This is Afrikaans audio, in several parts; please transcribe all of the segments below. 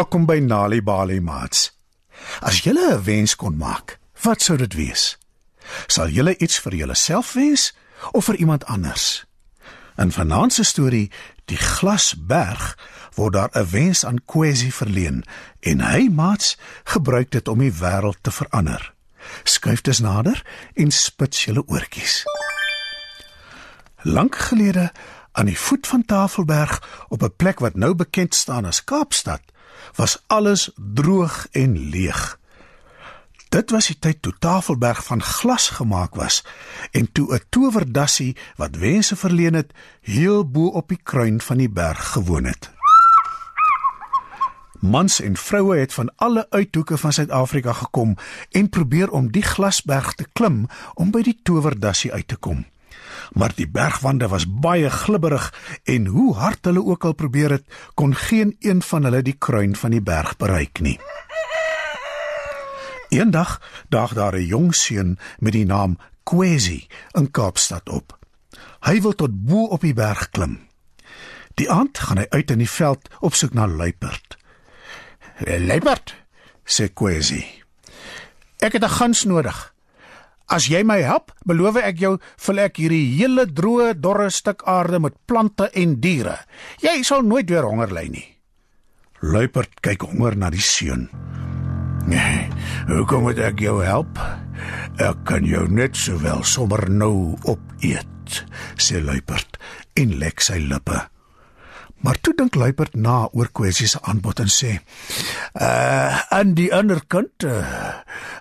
Welkom by Nali Bali Mats. As jy 'n wens kon maak, wat sou dit wees? Sal jy iets vir jouself wens of vir iemand anders? In vanaand se storie, Die Glasberg, word daar 'n wens aan Kwesi verleen en hy Mats gebruik dit om die wêreld te verander. Skuif dus nader en spits julle oortjies. Lank gelede aan die voet van Tafelberg op 'n plek wat nou bekend staan as Kaapstad was alles droog en leeg. Dit was die tyd toe Tafelberg van glas gemaak was en toe 'n towerdassie wat wense verleen het, heel bo op die kruin van die berg gewoon het. Mans en vroue het van alle uithoeke van Suid-Afrika gekom en probeer om die glasberg te klim om by die towerdassie uit te kom maar die bergwande was baie glibberig en hoe hard hulle ook al probeer het, kon geen een van hulle die kruin van die berg bereik nie. Eendag daag daar 'n jong seun met die naam Kwesi in Kaapstad op. Hy wil tot bo op die berg klim. Die aand gaan hy uit in die veld op soek na luiperd. "Luiperd," sê Kwesi. "Ek het 'n gans nodig. As jy my help, beloof ek jou vul ek hierdie hele droë, dorre stuk aarde met plante en diere. Jy sal nooit weer honger ly nie. Luiperd kyk honger na die seun. Nee, hoe kom dit ek jou help? Ek kan jou net sowel sommer nou opeet, sê Luiperd en lek sy lippe. Maar toe dink Luiperd na oor Kwesi se aanbod en sê: "Uh, aan die ander kant, uh,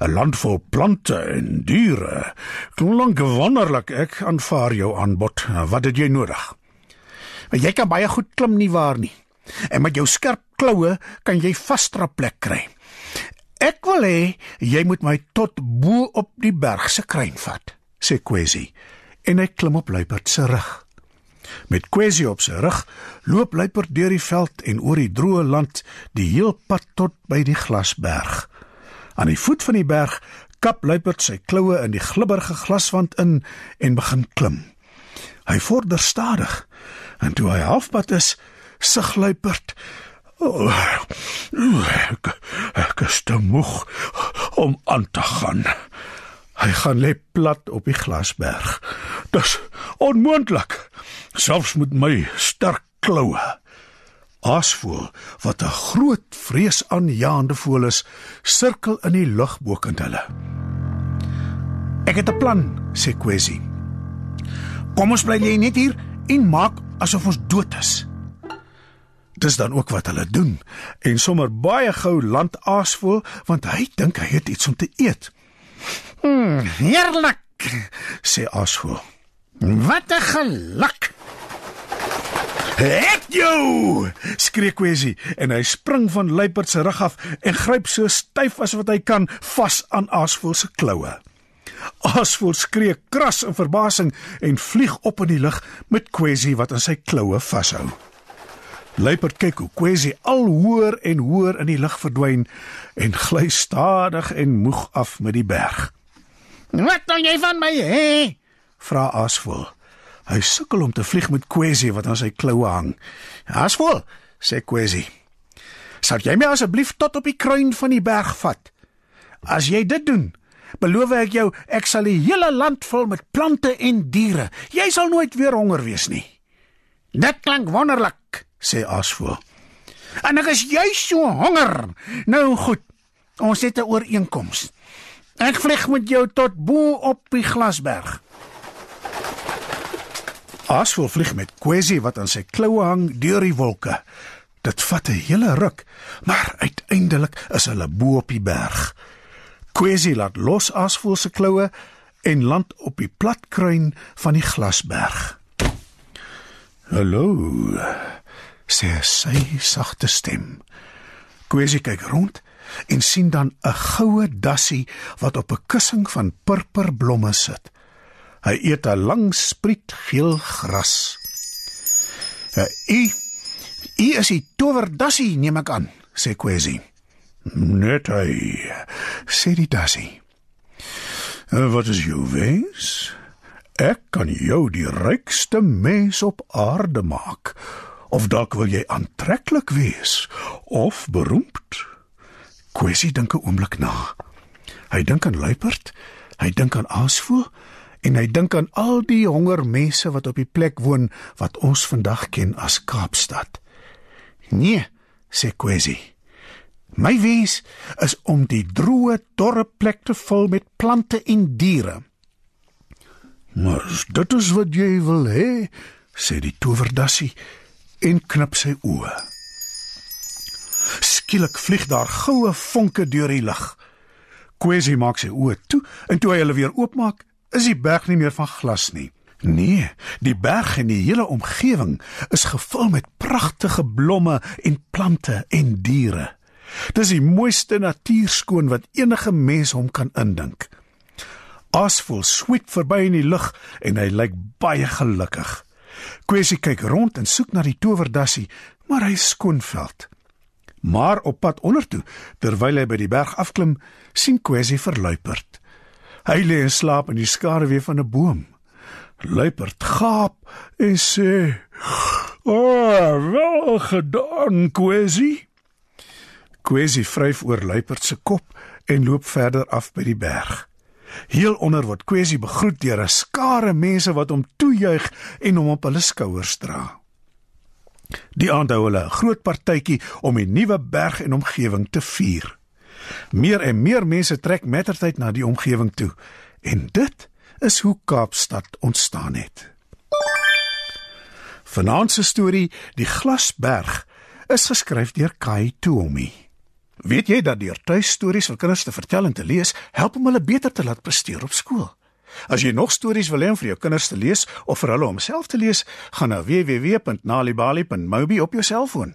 'n land vol plante en diere. Klink wonderlik. Ek aanvaar jou aanbod. Wat het jy nodig?" "Maar jy kan baie goed klim nie waar nie. En met jou skerp kloue kan jy vasdra plek kry. Ek wil hê jy moet my tot bo op die berg se kruin vat," sê Kwesi. En hy klim op Luiperd se rug. Met Kwesi op sy rug, loop Luiperd deur die veld en oor die droë land, die heel pad tot by die glasberg. Aan die voet van die berg kap Luiperd sy kloue in die glibberige glaswand in en begin klim. Hy vorder stadig en toe hy halfpad is, sug Luiperd: "O, oh, ek, ek is te moeg om aan te gaan." Hy gaan lê plat op die glasberg. Dis onmoontlik selfs met my sterk kloue. Aasvoël wat 'n groot vreesaanjaende voël is, sirkel in die lug bokant hulle. Ek het 'n plan, sê Kwesi. Kom ons bly net hier en maak asof ons dood is. Dis dan ook wat hulle doen en sommer baie gou land aasvoël want hy dink hy het iets om te eet. Hmm, heerlik, sê aasvoël. Wat 'n geluk. "Het jou!" skree Kwesi en hy spring van luiperd se rug af en gryp so styf as wat hy kan vas aan Asvoel se kloue. Asvoel skree kras in verbasing en vlieg op in die lug met Kwesi wat aan sy kloue vashou. Luiperd kyk hoe Kwesi al hoër en hoër in die lug verdwyn en gly stadig en moeg af met die berg. "Wat doen jy van my hê?" vra Asvoel. Hy sukkel om te vlieg met Kwesi wat aan sy kloue hang. "Asvol," sê Kwesi. "Sal jy my asseblief tot op die kruin van die berg vat? As jy dit doen, beloof ek jou ek sal die hele land vul met plante en diere. Jy sal nooit weer honger wees nie." "Dit klink wonderlik," sê Asvol. "En ek is juis so honger. Nou goed, ons het 'n ooreenkoms. Ek vlieg met jou tot bo op die glasberg." Asvol vlieg met Kwesi wat aan sy kloue hang deur die wolke. Dit vat 'n hele ruk, maar uiteindelik is hulle bo op die berg. Kwesi laat los Asvol se kloue en land op die plat kruin van die glasberg. "Hallo," sê sy sagte stem. Kwesi kyk rond en sien dan 'n goue dassie wat op 'n kussing van purperblomme sit. Hy eet 'n lang spriet geel gras. "U uh, u is die towerdassie, neem ek aan," sê Kwesi. "Net hy," sê die dassie. Uh, "Wat is jou wens? Ek kan jou die rykste mens op aarde maak Of dalk wil jy aantreklik wees of beroemd? Kwessie dink 'n oomblik na. Hy dink aan luiperd, hy dink aan aasvoël en hy dink aan al die honger mense wat op die plek woon wat ons vandag ken as Kaapstad. Nee, sê Kwessie. My wens is om die droë, dorre plek te vul met plante en diere. Maar dit is wat jy wil hê, sê die towerdassie en knip sy oë. Skielik vlieg daar goue vonke deur die lug. Kwessie maak sy oë toe en toe hy hulle weer oopmaak, is die berg nie meer van glas nie. Nee, die berg en die hele omgewing is gevul met pragtige blomme en plante en diere. Dis die mooiste natuurskoon wat enige mens hom kan indink. Asvol sweep verby in die lug en hy lyk baie gelukkig. Kwessie kyk rond en soek na die towerdassie, maar hy skoonveld. Maar op pad ondertoe, terwyl hy by die berg afklim, sien Kwessie verluiperd. Hy lê in slaap in die skaduwee van 'n boom. Luiperd gaap en sê: "O, oh, wel gedaan, Kwessie." Kwessie vryf oor luiperd se kop en loop verder af by die berg. Heel onder word Kwessie begroet deur 'n skare mense wat hom toejuig en hom op hulle skouers dra. Die aand hou hulle 'n groot partytjie om die nuwe berg en omgewing te vier. Meer en meer mense trek mettertyd na die omgewing toe en dit is hoe Kaapstad ontstaan het. Vanaand se storie, Die Glasberg, is geskryf deur Kai Toomi. Weet jy dat deur tuistories vir kinders te vertel en te lees, help om hulle beter te laat presteer op skool? As jy nog stories wil hê vir jou kinders te lees of vir hulle om self te lees, gaan na www.nalibali.mobi op jou selfoon.